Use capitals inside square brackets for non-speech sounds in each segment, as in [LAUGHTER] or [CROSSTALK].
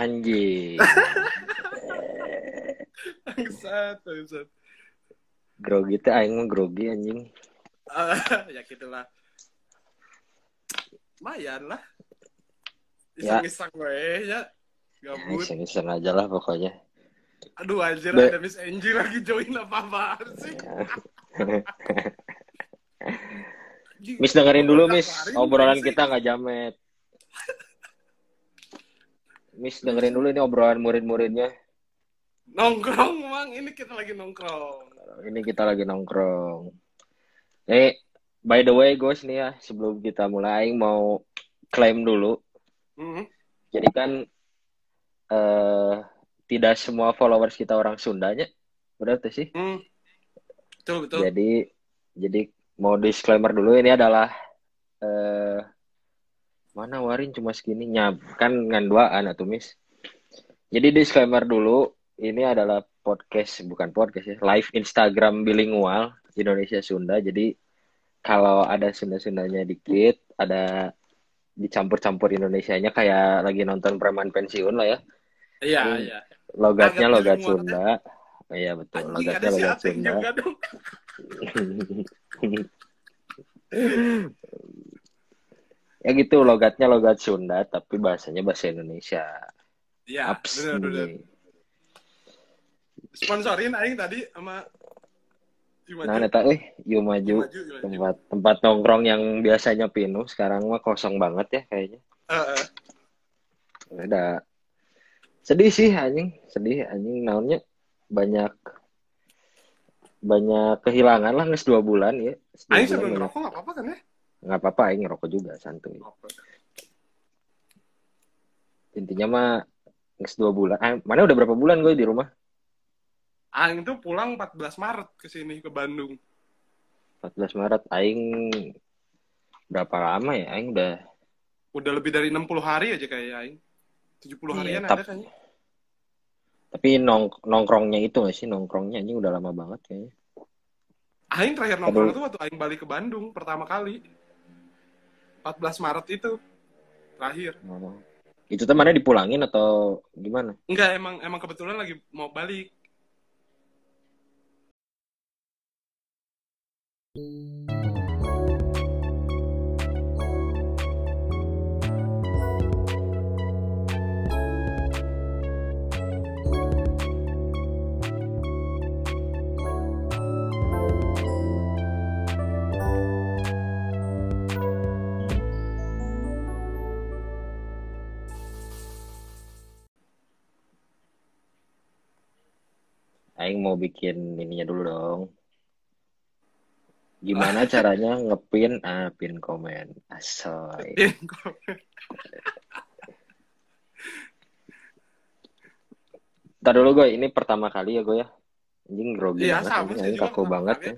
Anjing. Bangsat, bangsat. grogi teh aing mah grogi anjing. [LAUGHS] Ya gitulah. Lumayan lah. Ya. Iseng-iseng ya. Ya, Gabut. Iseng-iseng aja lah pokoknya. Aduh anjir Be- ada Miss Angie lagi join apa-apaan sih. Anjing, [LAUGHS] Miss dengerin dulu Miss, obrolan sih. kita nggak jamet. Miss dengerin dulu ini obrolan murid-muridnya. Nongkrong, Mang. Ini kita lagi nongkrong. Ini kita lagi nongkrong. Eh, by the way, guys nih ya, sebelum kita mulai Aing mau klaim dulu. Hmm. Jadi kan eh tidak semua followers kita orang Sundanya. Berarti sih. Hmm. Betul, betul. Jadi jadi mau disclaimer dulu ini adalah eh mana Warin cuma segini nyab kan ngan duaan atuh Miss. Jadi disclaimer dulu ini adalah podcast bukan podcast ya live Instagram bilingual Indonesia Sunda. Jadi kalau ada Sunda-Sundanya dikit, ada dicampur-campur Indonesianya kayak lagi nonton preman pensiun lah ya. Iya, iya. Logatnya Agak logat Sunda. Iya betul, Anjing logatnya logat Sunda. [LAUGHS] ya gitu logatnya logat Sunda tapi bahasanya bahasa Indonesia. Iya. Sponsorin aing tadi sama Cuma Nah, neta eh yuk maju maju, maju. tempat tempat nongkrong yang biasanya penuh sekarang mah kosong banget ya kayaknya. Heeh. Udah sedih sih anjing, sedih anjing naonnya banyak banyak kehilangan lah nges dua bulan ya. Bulan sambil ngerokok nggak apa-apa kan ya? Nggak apa-apa aing ngerokok juga santuy. Intinya mah nges dua bulan. Ah, mana udah berapa bulan gue di rumah? Aing tuh pulang 14 Maret ke sini ke Bandung. 14 Maret aing berapa lama ya? Aing udah Udah lebih dari 60 hari aja kayak Aing. 70 Iya, harian tap- ada kayaknya. tapi nong nongkrongnya itu gak sih nongkrongnya anjing udah lama banget kayaknya. Aing terakhir nongkrong Aduh. itu waktu Aing balik ke Bandung pertama kali. 14 Maret itu terakhir. Oh. Itu tuh mana dipulangin atau gimana? Enggak, emang emang kebetulan lagi mau balik. Aing mau bikin ininya dulu dong. Gimana caranya ngepin ah pin komen asoy. Ntar dulu gue ini pertama kali ya gue ya. Anjing grogi Iya, banget, sama anjing, juga kaku banget ya.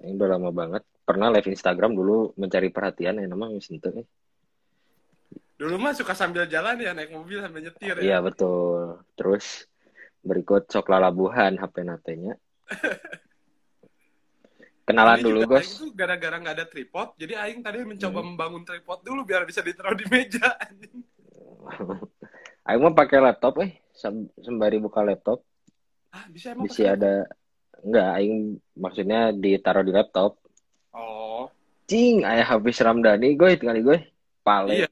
Ini udah lama banget. Pernah live Instagram dulu mencari perhatian ya namanya sentuh nih. Dulu mah suka sambil jalan ya naik mobil sambil nyetir Iya ya. betul. Terus berikut sok lalabuhan HP natenya. [LAUGHS] Kenalan dulu. Aing tuh gara-gara nggak ada tripod, jadi Aing tadi mencoba Hmm. membangun tripod dulu biar bisa ditaruh di meja. [LAUGHS] Aing mau pakai laptop eh Sem- sembari buka laptop Ah, bisa emang bisa ada enggak aing maksudnya ditaruh di laptop. Oh, Cing, ayah habis Ramdhani gue tinggal gue. Pale. Iya.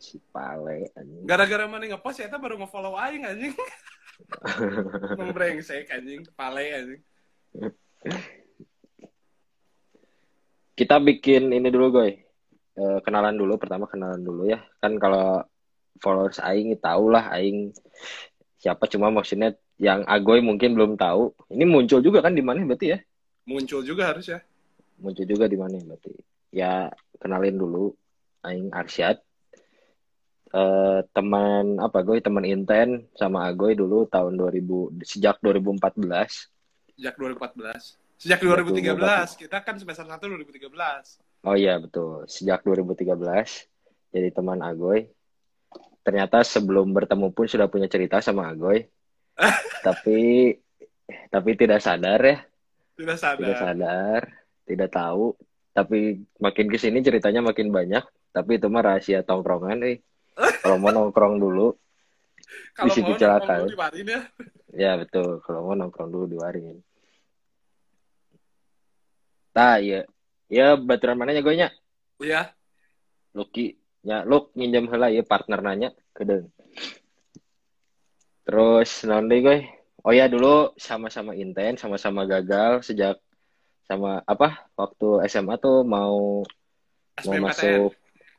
Si Pale anjing. gara-gara mana ngepost ya baru nge-follow Aing anjing. [LAUGHS] Emang brengsek anjing, pale anjing. Kita bikin ini dulu gue. Eh, kenalan dulu pertama kenalan dulu ya. Kan kalau followers aing tahu lah aing siapa cuma maksudnya yang Agoy mungkin belum tahu. Ini muncul juga kan di mana berarti ya? Muncul juga harus ya. muncul juga di mana berarti ya kenalin dulu Aing Arsyad eh teman apa gue teman Inten sama Agoy dulu tahun 2000 sejak 2014 Sejak 2014. Sejak 2013. Kita kan semester 1 2013. oh iya betul. Sejak 2013 jadi teman Agoy. Ternyata sebelum bertemu pun sudah punya cerita sama Agoy. [LAUGHS] Tapi tapi tidak sadar ya. Tidak tidak sadar. sadar tidak tahu. Tapi makin ke sini ceritanya makin banyak. Tapi itu mah rahasia tongkrongan eh kalau mau nongkrong dulu Kalau mau di Warin ya. ya betul. Kalau mau nongkrong dulu di waringin nah ya ya baturan mananya gue nya Iya. Lucky. Ya Luk minjem heula ya partner nanya. Kedeng. Terus naon deui gue oh ya dulu sama-sama intens sama-sama gagal sejak sama apa waktu SMA tuh mau mau masuk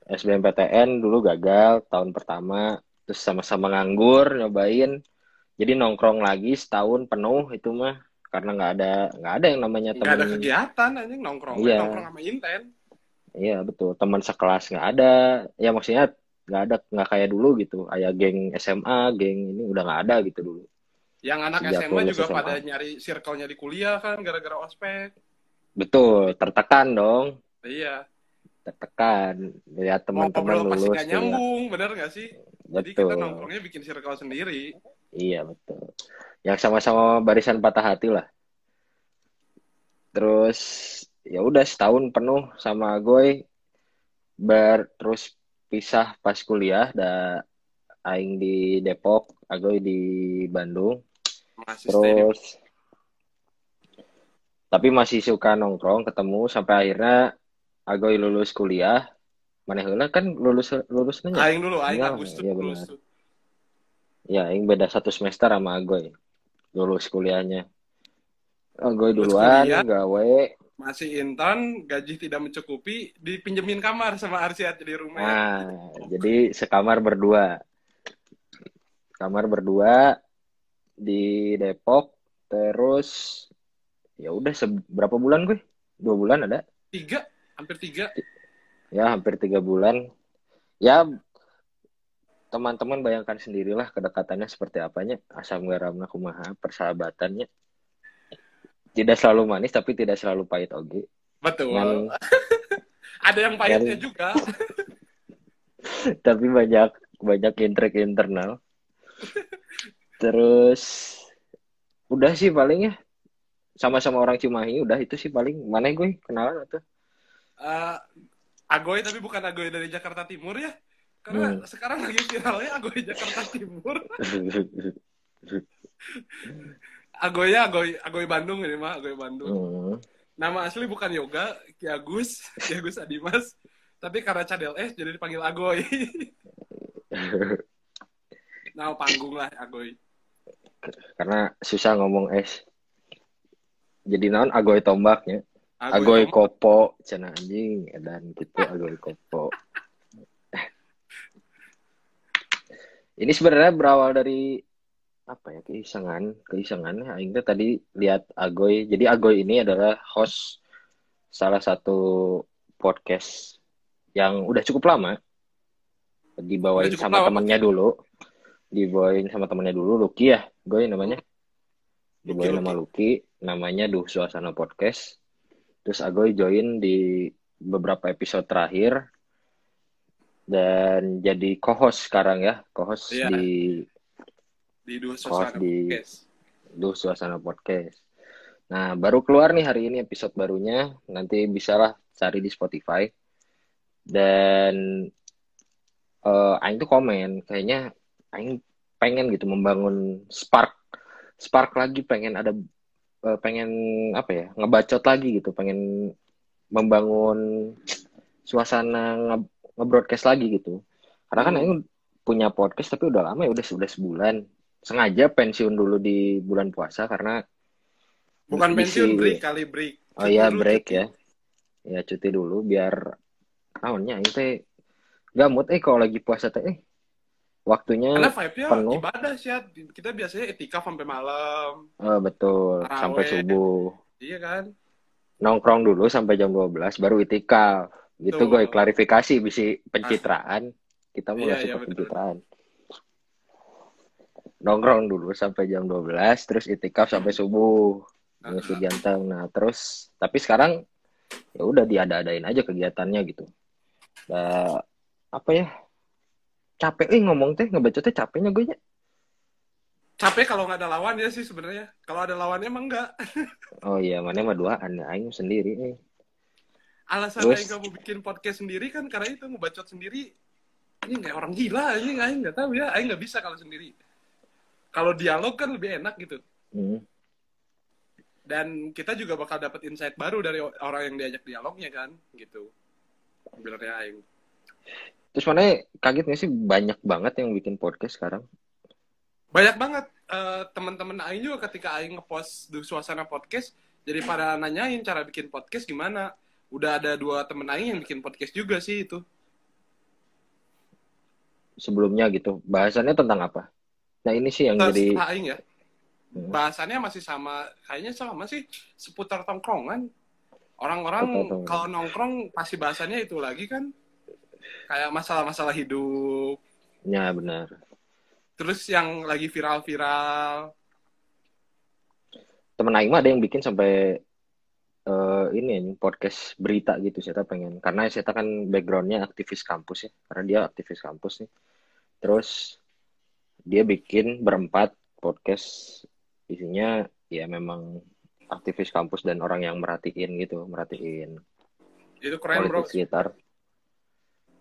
SBMPTN dulu gagal tahun pertama terus sama-sama nganggur nyobain jadi nongkrong lagi setahun penuh itu mah karena nggak ada nggak ada yang namanya Nggak ada kegiatan anjing nongkrong. Iya. Nongkrong sama Inten. iya betul teman sekelas nggak ada ya maksudnya nggak ada nggak kayak dulu gitu kayak geng SMA geng ini udah nggak ada gitu dulu Yang anak Sejak SMA juga SMA. pada nyari circle-nya di kuliah kan gara-gara ospek. betul tertekan dong Iya. Tertekan lihat teman-teman pasti lulus nggak kuliah. nyambung, bener nggak sih? Jadi betul kita nongkrongnya bikin circle sendiri. Iya betul. Yang sama-sama barisan patah hati lah. Terus ya udah setahun penuh sama Agoy. Ber terus pisah pas kuliah da aing di Depok, Agoy di Bandung. Masih Terus tapi masih suka nongkrong, ketemu sampai akhirnya Agoy lulus kuliah. Mana heula kan lulus lulus nanya. Aing dulu, Aing Iya, Agustus iya lulus. Ya, aing beda satu semester sama Agoy. Lulus kuliahnya. Agoy duluan, kuliah. gawe. Masih intern, gaji tidak mencukupi, dipinjemin kamar sama Arsyad di rumah. Nah, jadi sekamar berdua. Kamar berdua di Depok. Terus ya udah seberapa bulan gue? Dua bulan ada? Tiga, hampir tiga. Ya, hampir tiga bulan. Ya, teman-teman bayangkan sendirilah kedekatannya seperti apanya. Asam garamna kumaha, persahabatannya. Tidak selalu manis, tapi tidak selalu pahit oge. Betul. Ngan- [LAUGHS] Ada yang pahitnya Ngan- juga. [LAUGHS] tapi banyak banyak intrik internal. Terus udah sih paling ya sama-sama orang Cimahi udah itu sih paling mana gue kenalan atau Eh, Agoy tapi bukan Agoy dari Jakarta Timur ya. Karena Hmm. sekarang lagi viralnya Agoy Jakarta Timur. [LAUGHS] Agoynya Agoy Agoy Bandung ini mah Agoy Bandung. Hmm. Nama asli bukan Yoga, Ki Agus, [LAUGHS] Ki Agus Adimas. Tapi karena cadel S jadi dipanggil Agoy. [LAUGHS] Nama panggung lah Agoy. karena susah ngomong es jadi naon agoy tombaknya agoy kopo cina anjing dan gitu agoy kopo. Ini sebenarnya berawal dari apa ya keisengan keisengan. Aing teh tadi lihat agoy jadi agoy ini adalah host salah satu podcast yang udah cukup lama. Dibawain cukup sama lama, temennya dulu. Dibawain sama temennya dulu Lucky ya gue namanya. Dibawain Lucky, nama Lucky namanya Duh Suasana Podcast terus Agoy join di beberapa episode terakhir. Dan jadi co-host sekarang ya. Co-host Iya. di di dua suasana di- podcast. Duh Suasana Podcast. Nah baru keluar nih hari ini episode barunya. Nanti bisalah cari di Spotify. Dan eh Aing tuh komen kayaknya Aing pengen gitu membangun spark. Spark lagi pengen ada eh, pengen apa ya ngebacot lagi gitu pengen membangun suasana nge nge-broadcast lagi gitu karena kan Hmm. Aing punya podcast tapi udah lama ya udah sudah sebulan sengaja pensiun dulu di bulan puasa karena Bukan isi- pensiun break kali break. Oh iya break cuti. ya. Ya cuti dulu biar naonnya ini gamut eh kalau lagi puasa teh eh waktunya Karena vibe-nya penuh. ibadah sih. Kita biasanya etika sampai malam. eh, betul sampai subuh. Iya kan? Nongkrong dulu sampai jam 12 baru itikaf. Gitu gue klarifikasi bisi pencitraan. Kita mau Iya, nggak iya, pencitraan. Nongkrong dulu sampai jam 12 terus itikaf sampai subuh. Ah, ngisi janteng. Nah, terus tapi sekarang ya udah diada-adain aja kegiatannya gitu. Nah, apa ya? Capek eh ngomong teh ngebacotnya capeknya gue ya. Capek kalau nggak ada lawan ya sih sebenarnya. Kalau ada lawannya emang enggak. [LAUGHS] Oh iya, mana mah duaan aing sendiri eh. Alasan Terus? Aing kamu bikin podcast sendiri kan karena itu ngebacot sendiri ini kayak orang gila ini aing nggak tahu ya aing nggak bisa kalau sendiri kalau dialog kan lebih enak gitu Hmm. dan kita juga bakal dapat insight baru dari orang yang diajak dialognya kan gitu sebenarnya aing Terus mana kaget gak sih? Banyak banget yang bikin podcast sekarang? banyak banget. Eh, teman-teman aing juga ketika aing ngepost di suasana podcast jadi pada nanyain cara bikin podcast gimana. Udah ada dua temen aing yang bikin podcast juga sih itu. Sebelumnya gitu. Bahasannya tentang apa? Nah ini sih yang Terus jadi aing ya. Hmm. bahasannya masih sama. Kayaknya sama sih. Seputar tongkrongan. Orang-orang kalau nongkrong pasti bahasannya itu lagi kan kayak masalah-masalah hidup. Ya benar. terus yang lagi viral-viral. Temen Aing mah ada yang bikin sampai eh, ini anjing, podcast berita gitu saya pengen. Karena saya kan backgroundnya aktivis kampus ya. Karena dia aktivis kampus nih. Terus dia bikin berempat podcast. Isinya ya memang aktivis kampus dan orang yang merhatiin gitu merhatiin itu keren bro. sekitar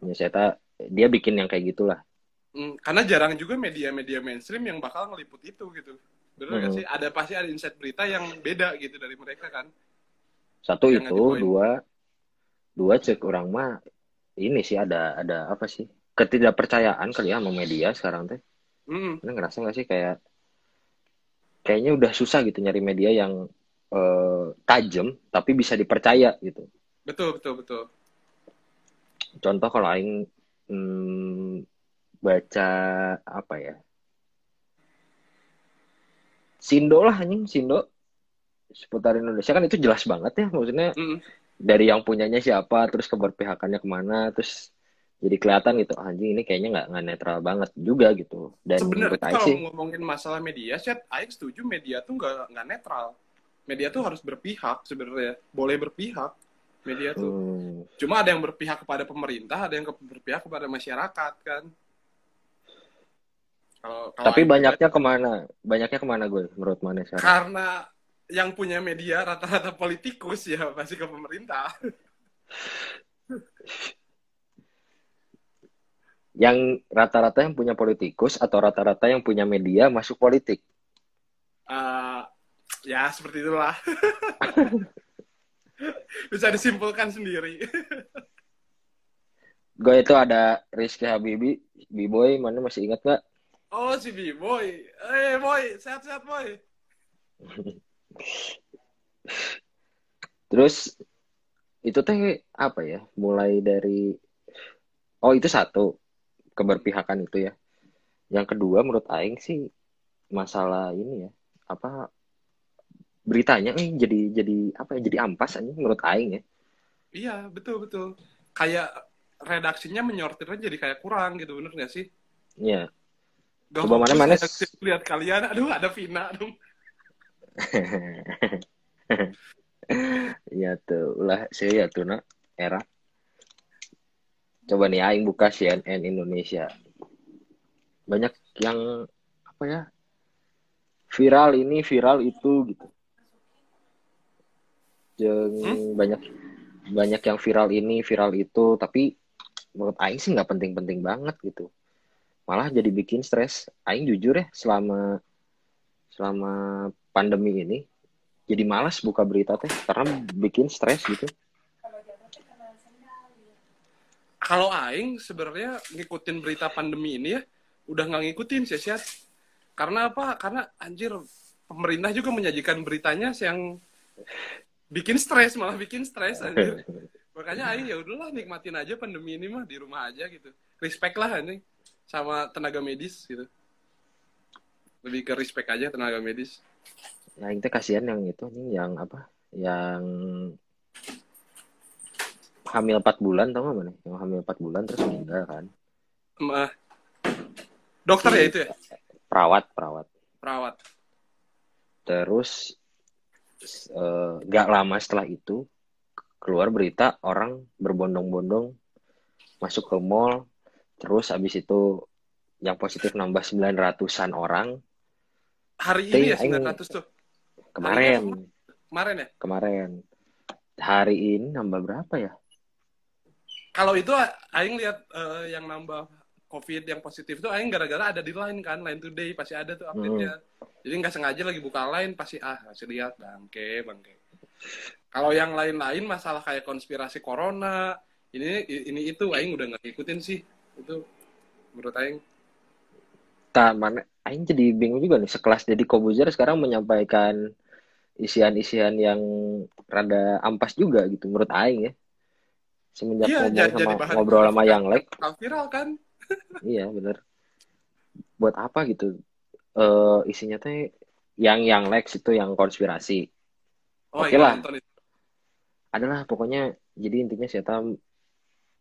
ya saya tak dia bikin yang kayak gitulah. Hmm, karena jarang juga media-media mainstream yang bakal ngeliput itu gitu. Bener nggak Hmm. sih? Ada pasti ada insight berita yang beda gitu dari mereka kan. Satu Yang itu dua dua cek orang mah ini sih ada ada apa sih? Ketidakpercayaan kali ya sama media sekarang teh. Hmm, Kalian ngerasa nggak sih kayak kayaknya udah susah gitu nyari media yang eh, tajam tapi bisa dipercaya gitu. Betul betul betul contoh kalau aing hmm, baca apa ya? Sindo lah anjing Sindo. Seputar Indonesia kan itu jelas banget ya maksudnya Hmm, dari yang punyanya siapa terus keberpihakannya ke mana terus jadi kelihatan gitu "Ah, anjing ini kayaknya nggak nggak netral banget juga gitu. Dan sebenarnya kalau sih ngomongin masalah media chat Aing setuju media tuh nggak nggak netral. Media tuh harus berpihak sebenarnya boleh berpihak media tuh. Hmm, cuma ada yang berpihak kepada pemerintah ada yang berpihak kepada masyarakat kan. Kalau kalau tapi banyaknya ke mana? Banyaknya ke mana gue menurut mana sekarang? Karena yang punya media rata-rata politikus ya pasti ke pemerintah. [LAUGHS] Yang rata-rata yang punya politikus atau rata-rata yang punya media masuk politik? Eh, ya seperti itulah [LAUGHS] bisa disimpulkan sendiri. Gue itu ada Rizky Habibi B-boy mana masih ingat nggak? Oh si B boy eh boy sehat-sehat boy. Terus itu teh apa ya? Mulai dari oh itu satu keberpihakan itu ya. Yang kedua menurut Aing sih masalah ini ya apa beritanya nih jadi jadi apa ya jadi ampas aja menurut Aing ya Iya, betul betul. Kayak redaksinya menyortirnya jadi kayak kurang gitu, bener gak sih? Iya. Gak Coba mana-mana redaksi lihat kalian, aduh ada Vina dong. [LAUGHS] Iya tuh, ulah saya ya tuh nak era. Coba nih Aing buka CNN Indonesia. Banyak yang apa ya? Viral ini, viral itu gitu. Jeng, Hmm? banyak banyak yang viral ini, viral itu, tapi menurut Aing sih nggak penting-penting banget gitu. Malah jadi bikin stres. Aing jujur ya, selama selama pandemi ini jadi malas buka berita teh karena bikin stres gitu. Kalau Aing sebenarnya ngikutin berita pandemi ini ya, udah nggak ngikutin sih Syat. Karena apa? Karena anjir pemerintah juga menyajikan beritanya yang bikin stres malah bikin stres anjir. Makanya Aing ya udahlah nikmatin aja pandemi ini mah di rumah aja gitu. Respect lah anjing sama tenaga medis gitu. Lebih ke respect aja tenaga medis. Nah, itu kasihan yang itu nih yang apa? Yang hamil 4 bulan tau gak mana? Yang hamil 4 bulan terus meninggal kan. Ma, dokter ya itu ya? Perawat, perawat. Perawat. Terus eh, gak lama setelah itu keluar berita orang berbondong-bondong masuk ke mall. Terus habis itu yang positif nambah 900-an orang. Hari Ting, ini ya Aing- 900 tuh. kemarin. Kemarin ya? kemarin. Hari ini nambah berapa ya? Kalau itu Aing lihat eh, yang nambah covid yang positif tuh aing gara-gara ada di line kan line today pasti ada tuh update-nya. Jadi nggak sengaja lagi buka line pasti ah kasih lihat bangke bangke. Kalau yang lain-lain masalah kayak konspirasi corona ini ini itu aing udah nggak ngikutin sih. Itu menurut aing. Tak mana Aing jadi bingung juga nih sekelas Deddy Kobuzer sekarang menyampaikan isian-isian yang rada ampas juga gitu menurut Aing ya. Semenjak Iya, ngomong jadi- sama jadi ngobrol sama yang like viral kan iya bener. Buat apa gitu? Eh isinya teh yang yang Lex itu yang konspirasi. Oh Oke iya lah. adalah pokoknya jadi intinya saya tahu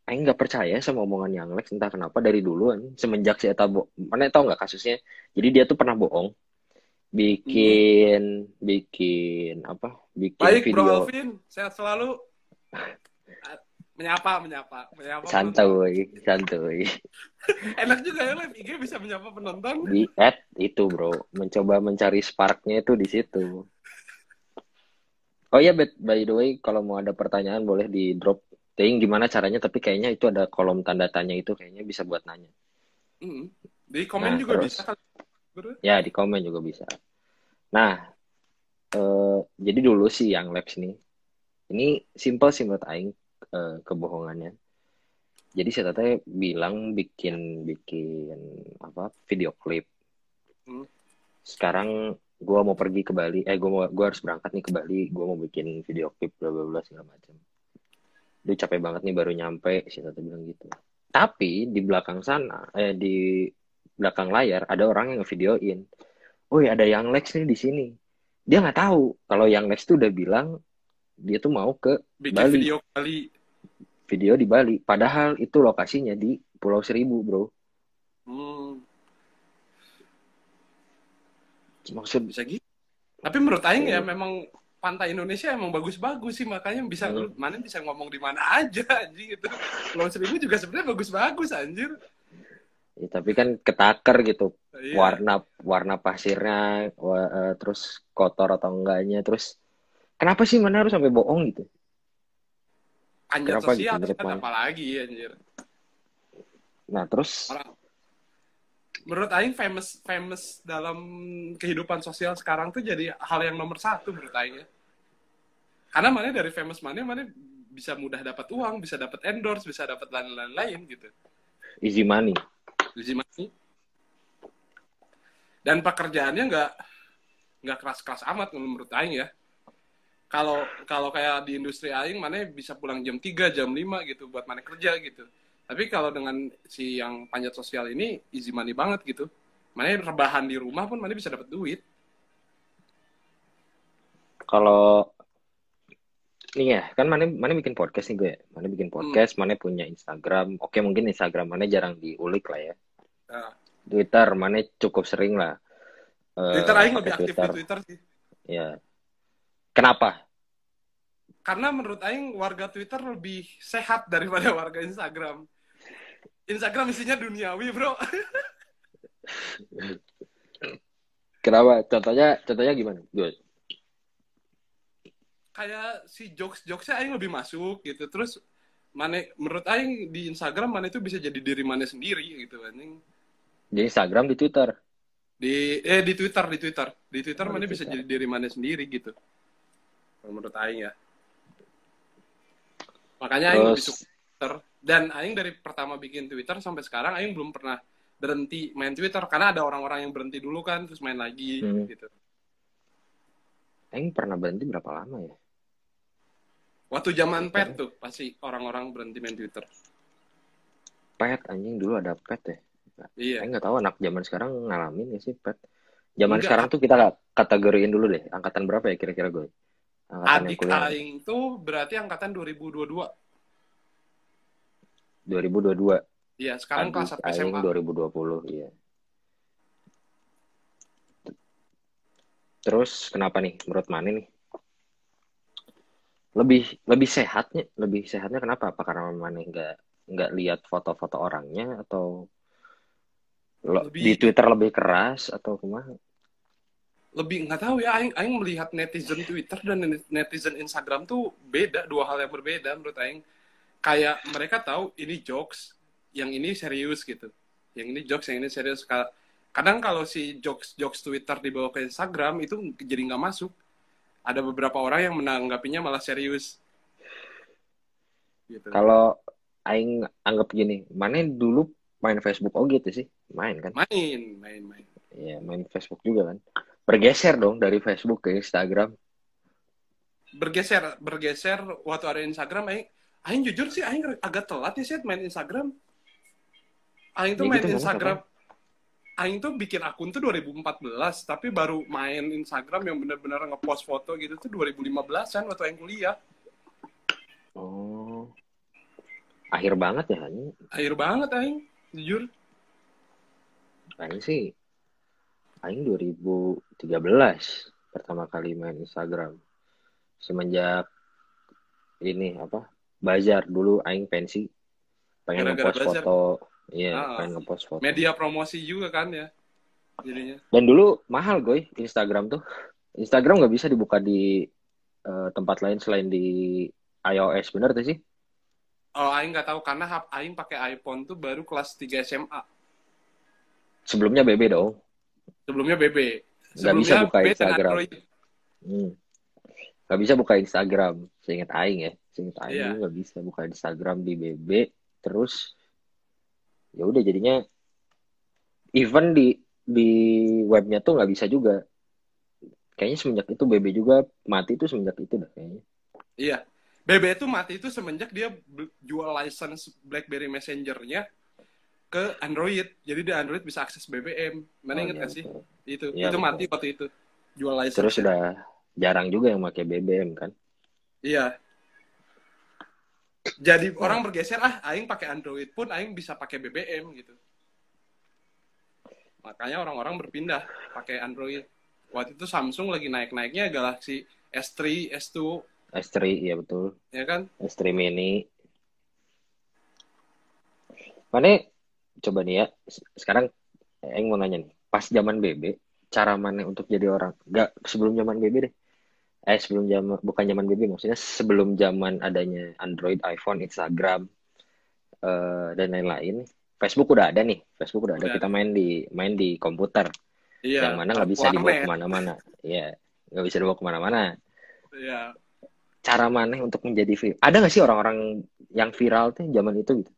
Aing nggak percaya sama omongan yang Lex entah kenapa dari dulu anjing. semenjak saya tahu mana tahu nggak kasusnya? Jadi dia tuh pernah bohong. Bikin bikin apa? Bikin baik bro video Alvin. Sehat selalu [LAUGHS] menyapa menyapa. Menyapa penonton. santuy. Santuy [LAUGHS] enak juga ya live IG bisa menyapa penonton. Di at itu bro. Mencoba mencari sparknya itu di situ. Oh iya bet by the way kalau mau ada pertanyaan boleh di drop. Ting gimana caranya? Tapi kayaknya itu ada kolom tanda tanya itu kayaknya bisa buat nanya. Mm. di komen Nah, juga terus. bisa kan? Bro? ya di komen juga bisa. Nah eh, jadi dulu sih yang labs nih. Ini simple sih menurut Aing eh, kebohongannya. Jadi saya tadi bilang bikin bikin apa video klip. Hmm. sekarang gua mau pergi ke Bali. Eh mau gua harus berangkat nih ke Bali. Gua mau bikin video klip bla bla bla segala macam Duh capek banget nih baru nyampe si Tata bilang gitu. Tapi di belakang sana eh di belakang layar ada orang yang ngevideoin. Woi ada yang Lex nih di sini. Dia nggak tahu. Kalau yang Lex tuh udah bilang dia tuh mau ke bikin Bali. video kali video di Bali. Padahal itu lokasinya di Pulau Seribu bro. Hmm, maksud bisa gitu. Tapi menurut Aing ya Iya. memang pantai Indonesia emang bagus-bagus sih. Makanya bisa Hmm. mana bisa ngomong di mana aja anjing gitu. Pulau Seribu juga sebenarnya bagus-bagus anjir. Ya, tapi kan ketaker gitu. Iya. warna warna pasirnya wa- eh, terus kotor atau enggaknya terus kenapa sih mana harus sampai bohong gitu Anjir kenapa sosial gitu, kan Mana? apalagi anjir nah terus Orang- menurut Aing famous famous dalam kehidupan sosial sekarang tuh jadi hal yang nomor satu menurut Aing ya. Karena mana dari famous mana mana bisa mudah dapat uang, bisa dapat endorse, bisa dapat lain-lain gitu. easy money Easy money. Dan pekerjaannya nggak nggak keras-keras amat menurut Aing ya. Kalau kalau kayak di industri Aing mana bisa pulang jam 3, jam 5 gitu buat mana kerja gitu. Tapi kalau dengan si yang panjat sosial ini easy money banget gitu. Mana rebahan di rumah pun mana bisa dapat duit. kalau ini ya kan mana mana bikin podcast nih gue ya. mana bikin podcast mana punya Instagram oke mungkin Instagram mana jarang diulik lah ya Nah, Twitter mana cukup sering lah Eh, Twitter Aing lebih aktif di Twitter sih. ya kenapa? Karena menurut Aing warga Twitter lebih sehat daripada warga Instagram. Instagram isinya duniawi bro. kenapa? Contohnya contohnya gimana? Gue kayak si jokes jokesnya Aing lebih masuk gitu. Terus mana menurut Aing di Instagram mana itu bisa jadi diri mana sendiri gitu anjing. Di Instagram di Twitter? Di eh di Twitter di Twitter. Di Twitter Oh, mana di bisa jadi diri mana sendiri gitu Kalau menurut Aing ya. Makanya Aing lebih suka Twitter. Dan Aing dari pertama bikin Twitter sampai sekarang Aing belum pernah berhenti main Twitter. Karena ada orang-orang yang berhenti dulu kan terus main lagi Hmm. gitu. Aing pernah berhenti berapa lama ya? Waktu zaman pet tuh pasti orang-orang berhenti main Twitter. Pet anjing dulu ada pet ya? Iya. Aing nggak tahu anak zaman sekarang ngalamin ya sih pet? Zaman Enggak. sekarang tuh kita kategoriin dulu deh angkatan berapa ya kira-kira gue angkatan adik Aing tuh berarti angkatan 2022 2022 Iya, sekarang kelas adik 1 Aing SMA. 2020 iya. Terus kenapa nih? Menurut Mani nih? Lebih lebih sehatnya lebih sehatnya kenapa? Apa karena Mani nggak nggak lihat foto-foto orangnya atau Lebih- di Twitter lebih keras atau ke mana Lebih nggak tahu ya, Aing, Aing melihat netizen Twitter dan netizen Instagram tuh beda, dua hal yang berbeda menurut Aing. Kayak mereka tahu ini jokes, yang ini serius gitu. yang ini jokes yang ini serius Ka- kadang kalau si jokes jokes Twitter dibawa ke Instagram itu jadi nggak masuk ada beberapa orang yang menanggapinya malah serius gitu Kalau aing anggap gini, mana dulu main Facebook oh gitu sih, main kan? main main main Iya, main Facebook juga kan. Bergeser dong dari Facebook ke Instagram. bergeser bergeser waktu ada Instagram aing aing jujur sih aing agak telat ya sih main Instagram aing tuh Ya main gitu, Instagram aing tuh bikin akun tuh 2014 tapi baru main Instagram yang bener-bener ngepost foto gitu tuh 2015an waktu aing kuliah Oh. Akhir banget ya ini. akhir banget aing jujur Aing sih aing 2013 pertama kali main Instagram. Semenjak ini apa? Bazar dulu aing pensi. Pengen ngepost foto. Iya, Ah. pengen ngepost foto. media promosi juga kan ya jadinya Dan dulu mahal goy Instagram tuh. Instagram nggak bisa dibuka di eh, tempat lain selain di iOS, bener tuh sih? oh aing nggak tahu karena hap aing pakai iPhone tuh baru kelas 3 SMA Sebelumnya BB dong. Sebelumnya BB Nggak bisa sebelumnya buka BB Instagram. Android Hmm. Gak bisa buka Instagram, seingat Aing ya. Seingat Aing nggak bisa buka Instagram di BB. Terus ya udah jadinya even di di webnya tuh nggak bisa juga. Kayaknya semenjak itu BB juga mati tuh semenjak itu dah kayaknya. Iya. BB itu mati itu semenjak dia jual license BlackBerry Messenger-nya ke Android. Jadi di Android bisa akses BBM. Mana Oh, inget iya, gak sih? betul. Itu. Iya, itu betul. mati waktu itu. Jual license. Terus udah jarang juga yang pakai BBM kan. Iya. Jadi orang bergeser ah aing pakai Android pun aing bisa pakai BBM gitu. Makanya orang-orang berpindah pakai Android. Waktu itu Samsung lagi naik-naiknya Galaxy S3, S2, S3 iya betul. ya kan? S3 mini. Mana coba nih ya. Sekarang Aing mau nanya nih. Pas zaman BB, cara mana untuk jadi orang? Gak sebelum zaman BB deh. Eh sebelum zaman bukan zaman BB maksudnya sebelum zaman adanya Android, iPhone, Instagram eh, dan lain-lain. Facebook udah ada nih. Facebook udah ada. Udah Kita main di main di komputer. Iya. yang mana nggak bisa dibawa ke mana-mana. Iya, nggak bisa dibawa ke mana-mana. Iya. Cara mana untuk menjadi viral? Ada nggak sih orang-orang yang viral tuh zaman itu gitu?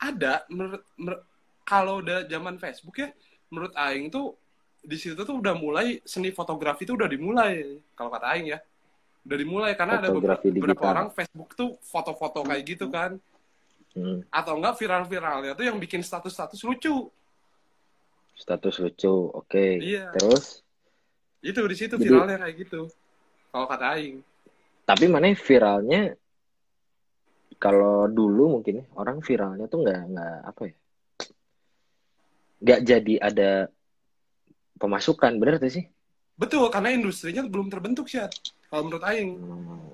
Ada menurut, menurut- kalau udah zaman Facebook ya menurut aing tuh di situ tuh udah mulai seni fotografi tuh udah dimulai kalau kata aing ya udah dimulai karena ada beberapa, Fotografi digital. orang Facebook tuh foto-foto kayak gitu kan Hmm. atau enggak viral-viralnya tuh yang bikin status-status lucu Status lucu, oke. Iya. Terus, itu di situ Jadi- viralnya kayak gitu kalau kata aing tapi mana viralnya? Kalau dulu mungkin ya, orang viralnya tuh nggak nggak apa ya? Nggak jadi ada pemasukan, bener tuh sih? betul karena industrinya belum terbentuk sih kalau menurut aing Hmm.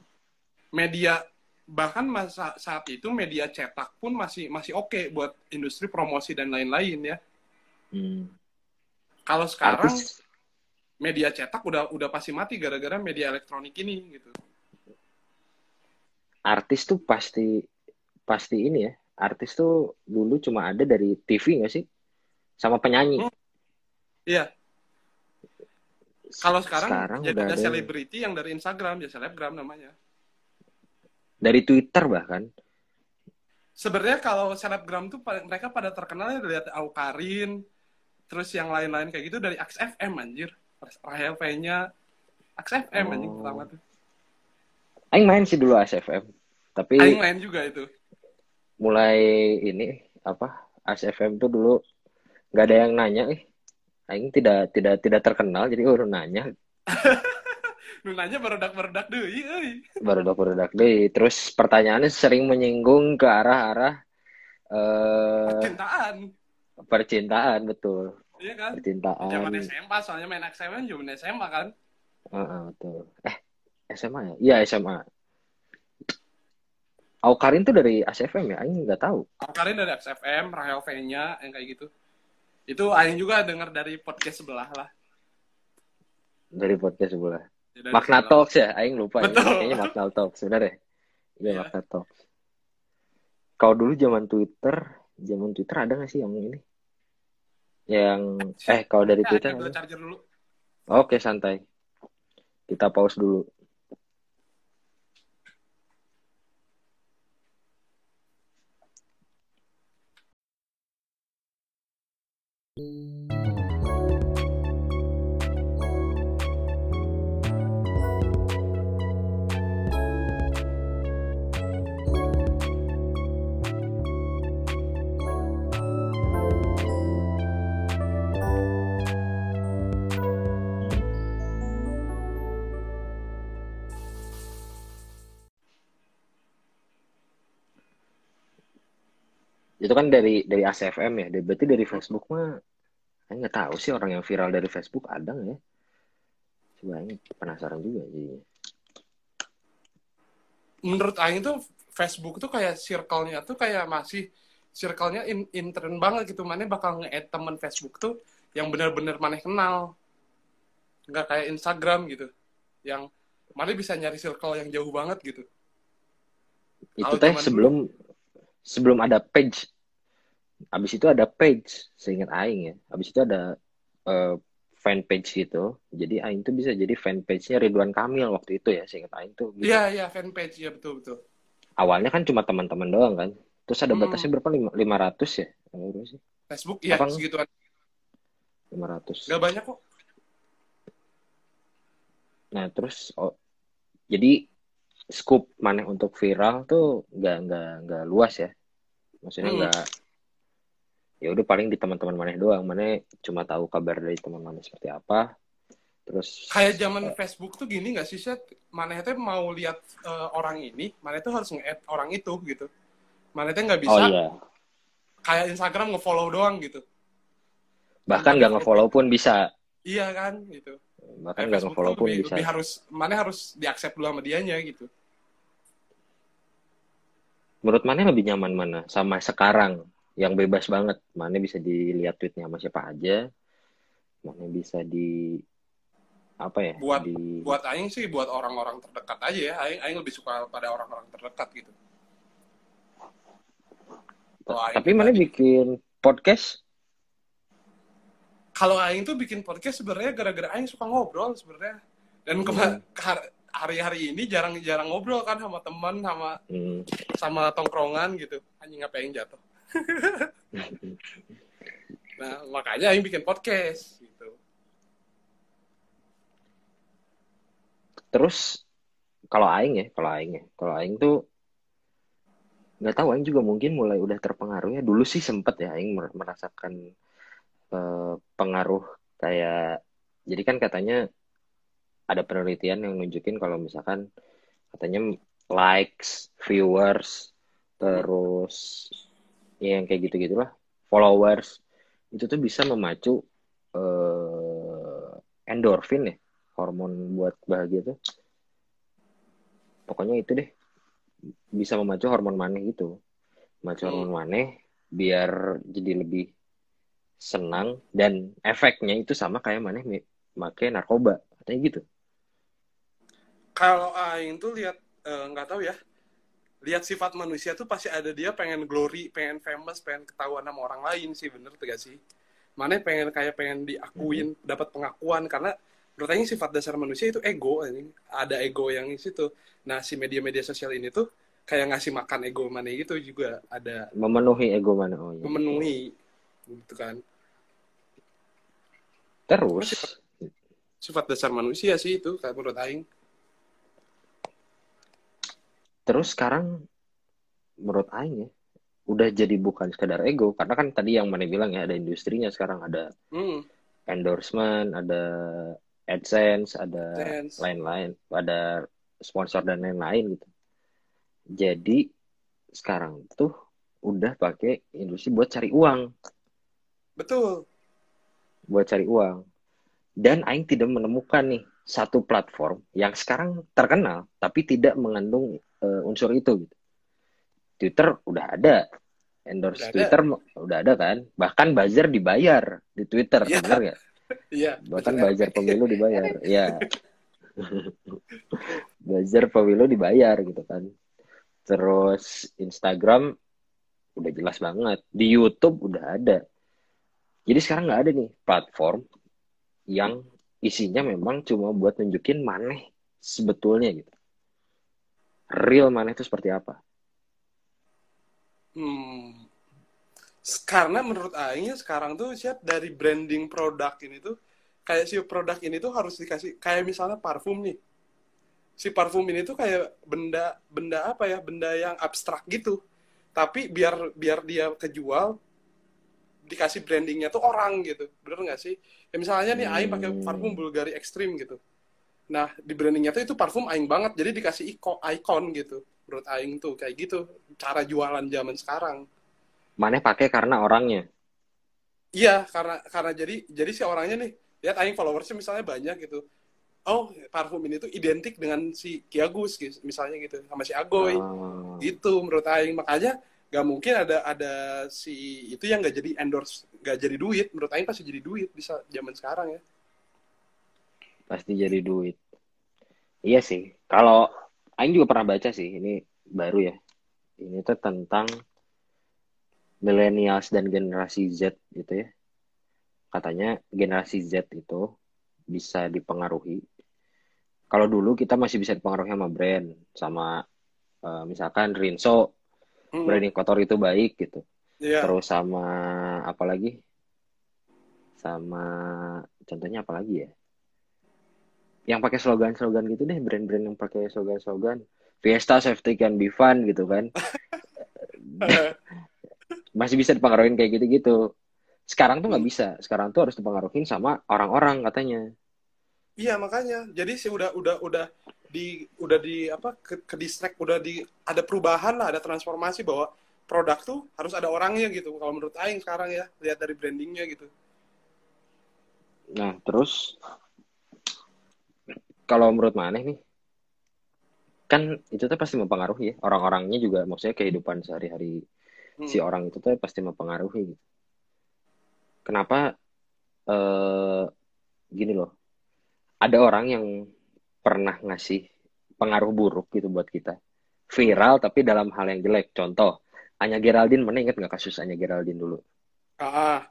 media bahkan masa saat itu media cetak pun masih masih oke buat industri promosi dan lain-lain ya Hmm. Kalau sekarang Artis, media cetak udah udah pasti mati gara-gara media elektronik ini gitu. Artis tuh pasti pasti ini ya. Artis tuh dulu cuma ada dari TV nggak sih? Sama penyanyi. Hmm. Iya. Kalau sekarang, jadi udah ada selebriti yang dari Instagram, ya selebgram namanya. dari Twitter bahkan. Sebenarnya kalau selebgram tuh mereka pada terkenalnya dari Aukarin, terus yang lain-lain kayak gitu dari XFM anjir. Rahel V-nya XFM anjing Oh. pertama tuh. Aing main sih dulu ASFM. Tapi Aing lain juga itu. mulai ini apa ASFM tuh dulu nggak ada yang nanya eh. Aing tidak tidak tidak terkenal jadi urun nanya [LAUGHS] nanya beredak-beredak deh, euy. baru baru deh. Terus pertanyaannya sering menyinggung ke arah-arah eh Cintaan. percintaan betul Iya kan? percintaan. Zaman SMA soalnya main XFM zaman SMA kan. Heeh, betul. Eh SMA ya? Iya SMA. Aukarin tuh dari ASFM ya? Aing nggak tahu. Karin dari XFM, Rahel V-nya, yang kayak gitu. Itu Aing juga denger dari podcast sebelah lah. Dari podcast sebelah. Ya, dari Makna sebelah. Talks ya, Aing lupa ya. Betul. Kayaknya Makna Talks, benar ya? Iya, Iya. Makna Talks. Kalau dulu zaman Twitter, zaman Twitter ada nggak sih yang ini yang eh kalau dari Ya, Twitter ambil ada? charger dulu. oke santai kita pause dulu Música itu kan dari dari ACFM ya berarti dari Facebook mah saya nggak tahu sih orang yang viral dari Facebook ada nggak ya coba ini penasaran juga jadinya Menurut Aing tuh Facebook tuh kayak circle-nya tuh kayak masih circle-nya in, intern banget gitu. Mana bakal nge-add temen Facebook tuh yang benar-benar maneh kenal. Nggak kayak Instagram gitu. Yang mana bisa nyari circle yang jauh banget gitu. itu teh sebelum sebelum ada page abis itu ada page seingat Aing ya abis itu ada eh, fan page gitu jadi Aing tuh bisa jadi fan page-nya Ridwan Kamil waktu itu ya seingat Aing tuh gitu. Iya, iya, fanpage. ya betul, betul. awalnya kan cuma teman-teman doang kan terus ada Hmm. batasnya berapa Lima- 500 ya sih Facebook, ya Apa? segituan. 500 Nggak banyak kok. Nah, terus oh, jadi scoop maneh untuk viral tuh nggak nggak nggak luas ya. Maksudnya Hmm. nggak ya udah paling di teman-teman maneh doang. Maneh cuma tahu kabar dari teman maneh seperti apa. Terus Kayak zaman Facebook tuh gini nggak sih, Set? Maneh teh mau lihat eh, orang ini, maneh tuh harus nge-add orang itu gitu. Maneh teh nggak oh bisa iya, kayak Instagram nge-follow doang gitu. bahkan nggak nge-follow pun bisa. Iya kan, gitu. Bahkan nggak nge-follow tuh pun lebih, bisa. lebih harus, maneh harus diaccept dulu sama dianya gitu. Menurut maneh lebih nyaman mana? Sama sekarang yang bebas banget. Maneh bisa dilihat tweetnya sama siapa aja. Maneh bisa di apa ya? Buat- di Buat Aing sih, buat orang-orang terdekat aja ya. Aing, Aing lebih suka pada orang-orang terdekat gitu. Tapi mana bikin podcast? Kalau Aing tuh bikin podcast sebenarnya gara-gara Aing suka ngobrol sebenarnya. Dan kema- har- hari-hari ini jarang-jarang ngobrol kan sama teman, sama Hmm. sama tongkrongan gitu. Anjing apa yang jatuh. [LAUGHS] Nah, makanya Aing bikin podcast gitu. Terus kalau aing ya, kalau aing ya, kalau aing tuh nggak tahu aing juga mungkin mulai udah terpengaruh ya. Dulu sih sempet ya aing mer- merasakan eh, pengaruh kayak jadi kan katanya ada penelitian yang nunjukin kalau misalkan katanya likes, viewers, terus ya yang kayak gitu-gitulah, followers itu tuh bisa memacu eh, endorfin ya, hormon buat bahagia tuh. Pokoknya itu deh bisa memacu hormon maneh gitu. Memacu Hmm. hormon maneh biar jadi lebih senang dan efeknya itu sama kayak maneh make narkoba katanya gitu. Kalau Aing tuh lihat eh, nggak tahu ya. Lihat sifat manusia tuh pasti ada dia pengen glory, pengen famous, pengen ketahuan sama orang lain sih, bener tuh gak sih? Mana pengen kayak pengen diakuin, dapat pengakuan karena menurut Aing sifat dasar manusia itu ego anjing. Ada ego yang di situ. Nah, si media-media sosial ini tuh kayak ngasih makan ego mana gitu juga ada Memenuhi ego mana oh iya. memenuhi gitu kan. Terus Sifat dasar manusia sih itu kayak menurut Aing. Terus sekarang menurut aing ya udah jadi bukan sekedar ego karena kan tadi yang mana bilang ya ada industrinya sekarang ada Hmm, endorsement, ada AdSense, ada lain-lain, ada sponsor dan lain-lain gitu. Jadi sekarang tuh udah pakai industri buat cari uang, Betul. buat cari uang. Dan Aing tidak menemukan nih satu platform yang sekarang terkenal tapi tidak mengandung eh, unsur itu gitu. Twitter udah ada, endorse Udah ada. Twitter udah ada kan, bahkan buzzer dibayar di Twitter, bener nggak? [LAUGHS] Iya. Bahkan buzzer pemilu dibayar, ya. [LAUGHS] buzzer pemilu dibayar gitu kan. Terus Instagram udah jelas banget di YouTube udah ada jadi sekarang nggak ada nih platform yang isinya memang cuma buat nunjukin maneh sebetulnya gitu real maneh itu seperti apa Hmm. Karena menurut Aing sekarang tuh siap dari branding produk ini tuh kayak si produk ini tuh harus dikasih kayak misalnya parfum nih. Si parfum ini tuh kayak benda benda apa ya? Benda yang abstrak gitu. Tapi biar biar dia kejual dikasih brandingnya tuh orang gitu. Bener nggak sih? Ya misalnya nih Aing pakai parfum Bulgari Extreme gitu. Nah, di brandingnya tuh itu parfum Aing banget. Jadi dikasih iko, icon gitu. Menurut aing tuh kayak gitu cara jualan zaman sekarang. Maneh pakai karena orangnya? Iya karena karena jadi jadi si orangnya nih lihat aing followersnya misalnya banyak gitu. Oh parfum ini tuh identik dengan si Kiagus gitu, misalnya gitu sama si Agoy. Oh. gitu menurut aing. Makanya gak mungkin ada ada si itu yang gak jadi endorse gak jadi duit. Menurut aing pasti jadi duit bisa zaman sekarang ya pasti jadi duit iya sih kalau Aing juga pernah baca sih, ini baru ya. Ini tuh tentang millennials dan generasi Z gitu ya. Katanya generasi Z itu bisa dipengaruhi. Kalau dulu kita masih bisa dipengaruhi sama brand, sama uh, misalkan Rinso, hmm. brand yang kotor itu baik gitu. Yeah. Terus sama apa lagi? Sama contohnya apa lagi ya? Yang pakai slogan-slogan gitu deh brand-brand yang pakai slogan-slogan. Fiesta safety can be fun gitu kan. [LAUGHS] Masih bisa dipengaruhi kayak gitu-gitu. Sekarang tuh nggak hmm. bisa. Sekarang tuh harus dipengaruhi sama orang-orang katanya. Iya makanya. Jadi sih udah udah udah di udah di apa ke, ke distract udah di ada perubahan lah ada transformasi bahwa produk tuh harus ada orangnya gitu. Kalau menurut Aing sekarang ya lihat dari brandingnya gitu. Nah terus kalau menurut mana nih kan itu tuh pasti mempengaruhi ya. Orang-orangnya juga maksudnya kehidupan sehari-hari hmm. si orang itu tuh pasti mempengaruhi gitu. Kenapa uh, gini loh ada orang yang pernah ngasih pengaruh buruk gitu buat kita. Viral tapi dalam hal yang jelek. Contoh Anya Geraldine mana inget nggak kasus Anya Geraldine dulu? Ah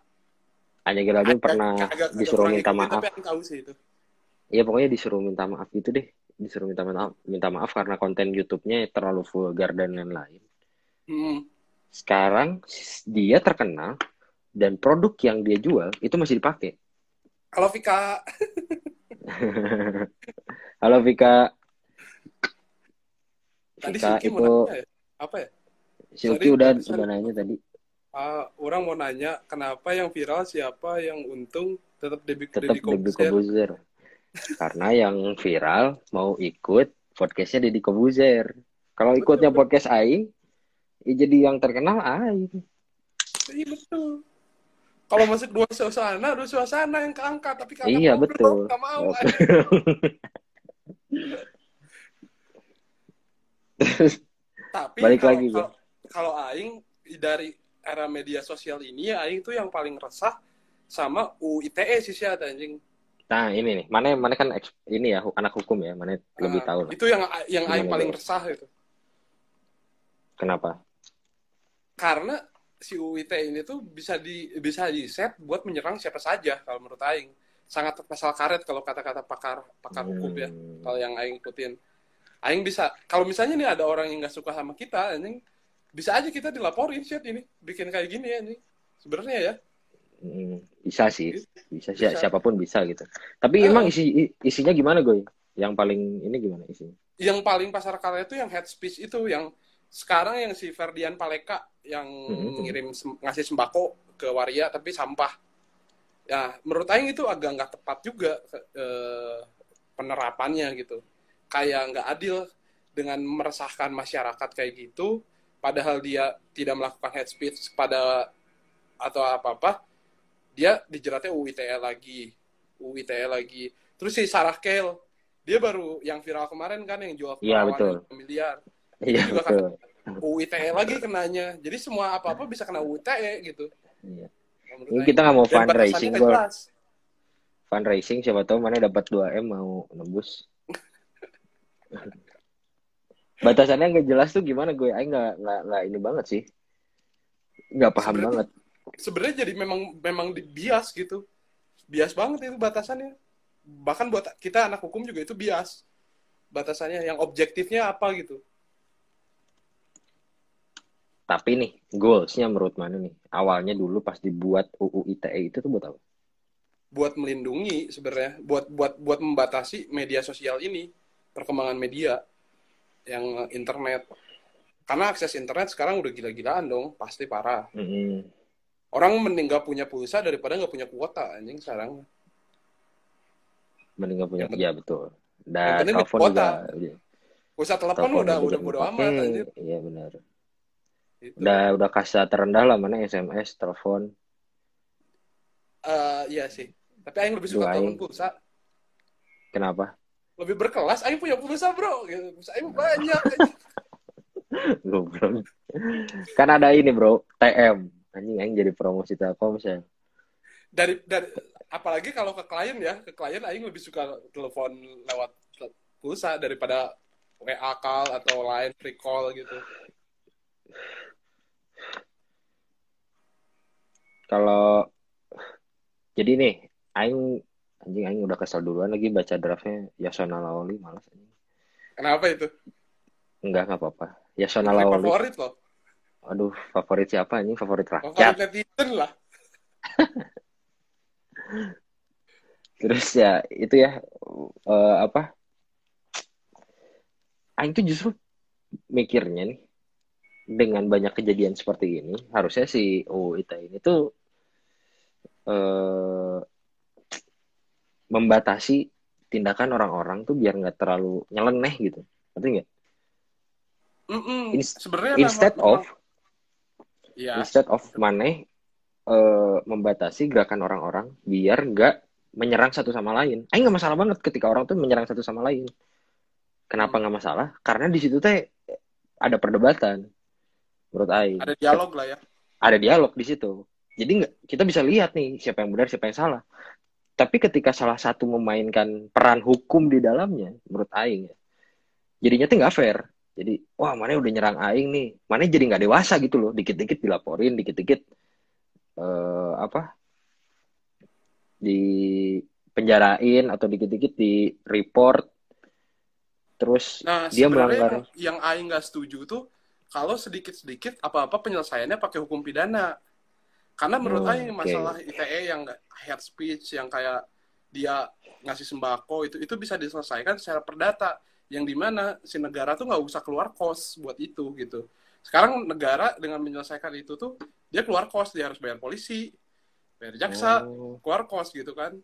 Anya Geraldine agak, pernah agak, disuruh minta maaf. tahu sih itu Iya pokoknya disuruh minta maaf gitu deh. Disuruh minta maaf minta maaf karena konten YouTube-nya terlalu vulgar dan lain-lain. Hmm. sekarang dia terkenal dan produk yang dia jual itu masih dipakai. Halo Vika. [LAUGHS] Halo Vika. Tadi Vika Suki itu ya? apa ya? Suki udah udah nanya tadi. Uh, orang mau nanya kenapa yang viral siapa yang untung tetap Debbie tetap Kobuzer karena yang viral mau ikut podcastnya Deddy Kobuzer. Kalau ikutnya podcast Aing, ya jadi yang terkenal Aing. Iya betul. Kalau masuk dua suasana, dua suasana yang keangkat, tapi kalau iya betul. Gak mau. tapi balik kalau, lagi kalau, kalau Aing dari era media sosial ini ya Aing tuh yang paling resah sama UITE sih sih anjing Nah ini nih, mana mana kan ini ya anak hukum ya, mana lebih ah, tahu. Lah. Itu yang yang Aing paling resah itu. Kenapa? Karena si UIT ini tuh bisa di bisa di set buat menyerang siapa saja kalau menurut Aing. Sangat pasal karet kalau kata-kata pakar pakar hmm. hukum ya. Hmm. Kalau yang Aing ikutin. Aing bisa kalau misalnya nih ada orang yang nggak suka sama kita, Aing bisa aja kita dilaporin sih ini bikin kayak gini ya ini. Sebenarnya ya bisa sih, bisa, bisa. siapa pun bisa gitu. Tapi uh, emang isi isinya gimana gue? Yang paling ini gimana isinya? Yang paling pasar karya itu yang head speech itu yang sekarang yang si Ferdian Paleka yang hmm. ngirim ngasih sembako ke waria tapi sampah. Ya, menurut Aing itu agak nggak tepat juga eh, penerapannya gitu. Kayak nggak adil dengan meresahkan masyarakat kayak gitu, padahal dia tidak melakukan head speech pada atau apa-apa, dia dijeratnya UITE lagi. UITE lagi. Terus si Sarah Kale dia baru yang viral kemarin kan yang jual iya betul. miliar. Iya juga betul. kan UITE lagi kenanya. Jadi semua apa apa bisa kena UITE gitu. Iya. ini kita nggak mau fundraising kok fundraising siapa tahu mana dapat 2 m mau nembus. [LAUGHS] Batasannya nggak jelas tuh gimana gue. Aing nggak nggak ini banget sih. Nggak paham Sebenarnya- banget sebenarnya jadi memang memang bias gitu. Bias banget itu batasannya. Bahkan buat kita anak hukum juga itu bias. Batasannya yang objektifnya apa gitu. Tapi nih goalsnya menurut mana nih. Awalnya dulu pas dibuat UU ITE itu tuh buat apa? Buat melindungi sebenarnya. Buat buat buat membatasi media sosial ini. Perkembangan media yang internet. Karena akses internet sekarang udah gila-gilaan dong. Pasti parah. Mm-mm. Orang mending gak punya pulsa daripada nggak punya kuota anjing sekarang. Mending nggak punya Yang ya betul. Dan penting telepon kuota. juga iya. pulsa telepon udah udah bodo amat anjir iya benar. Gitu. udah udah kasta terendah lah mana SMS telepon. Eh, iya sih. Tapi Aing lebih suka telepon pulsa. Kenapa? Lebih berkelas Aing punya pulsa bro. Gitu. pulsa Aing [LAUGHS] banyak goblok. Kan ada ini bro. TM anjing anjing jadi promosi Telkomsel. Dari dari apalagi kalau ke klien ya ke klien Aing lebih suka telepon lewat pulsa daripada WA call atau line free call gitu. Kalau jadi nih aing anjing aing udah kesel duluan lagi baca draftnya Yasona Lawli malas anjing. Kenapa itu? Enggak nggak apa-apa. Yasona Lawli favorit loh aduh favorit siapa anjing favorit favorit rakyat netizen lah. [LAUGHS] Terus ya itu ya eh, apa? Aing tuh justru mikirnya nih dengan banyak kejadian seperti ini harusnya si UU ITE ini tuh eh, membatasi tindakan orang-orang tuh biar nggak terlalu nyeleneh gitu. Ngerti nggak? Mm-mm. Ins- sebenarnya instead of ya instead of maneh eh, membatasi gerakan orang-orang biar nggak menyerang satu sama lain. Aing nggak masalah banget ketika orang tuh menyerang satu sama lain. Kenapa nggak masalah? Karena di situ teh ada perdebatan. Menurut Aing ada dialog lah ya ada dialog di situ. Jadi nggak kita bisa lihat nih siapa yang benar siapa yang salah. Tapi ketika salah satu memainkan peran hukum di dalamnya, menurut Aing ya, jadinya tuh nggak fair. Jadi wah mana udah nyerang Aing nih, mana jadi nggak dewasa gitu loh. Dikit-dikit dilaporin, dikit-dikit eh, apa di penjarain atau dikit-dikit di report. Terus Nah, dia melanggar. yang, Aing nggak setuju tuh kalau sedikit-sedikit apa-apa penyelesaiannya pakai hukum pidana. Karena menurut Oh, Aing masalah ITE yang hate speech, yang kayak dia ngasih sembako itu itu bisa diselesaikan secara perdata. Yang di mana si negara tuh nggak usah keluar kos buat itu gitu. Sekarang negara dengan menyelesaikan itu tuh dia keluar kos, dia harus bayar polisi, bayar jaksa, Oh. keluar kos gitu kan.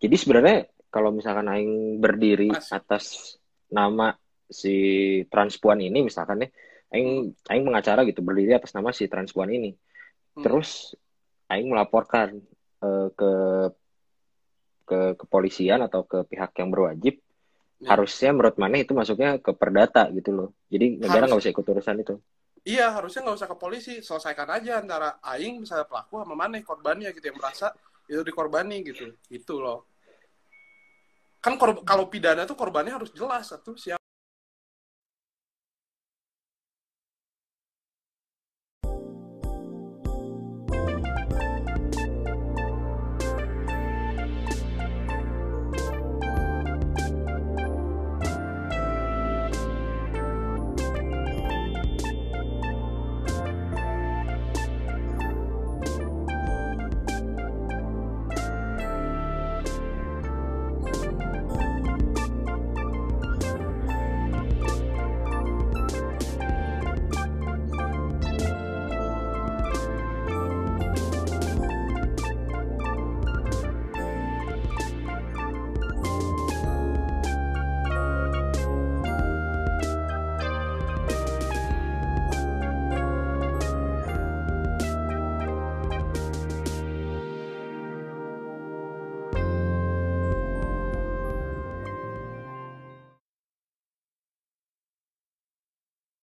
Jadi sebenarnya kalau misalkan Aing berdiri Mas. atas nama si transpuan ini misalkan nih, Aing Aing mengacara gitu berdiri atas nama si transpuan ini. Hmm. Terus Aing melaporkan eh, ke ke kepolisian atau ke pihak yang berwajib. Ya. Harusnya menurut mana itu masuknya ke perdata gitu loh. Jadi negara nggak usah ikut urusan itu. Iya, harusnya nggak usah ke polisi, selesaikan aja antara aing misalnya pelaku sama mana korbannya gitu yang merasa itu dikorbani gitu. Itu loh. Kan kalau pidana tuh korbannya harus jelas satu siapa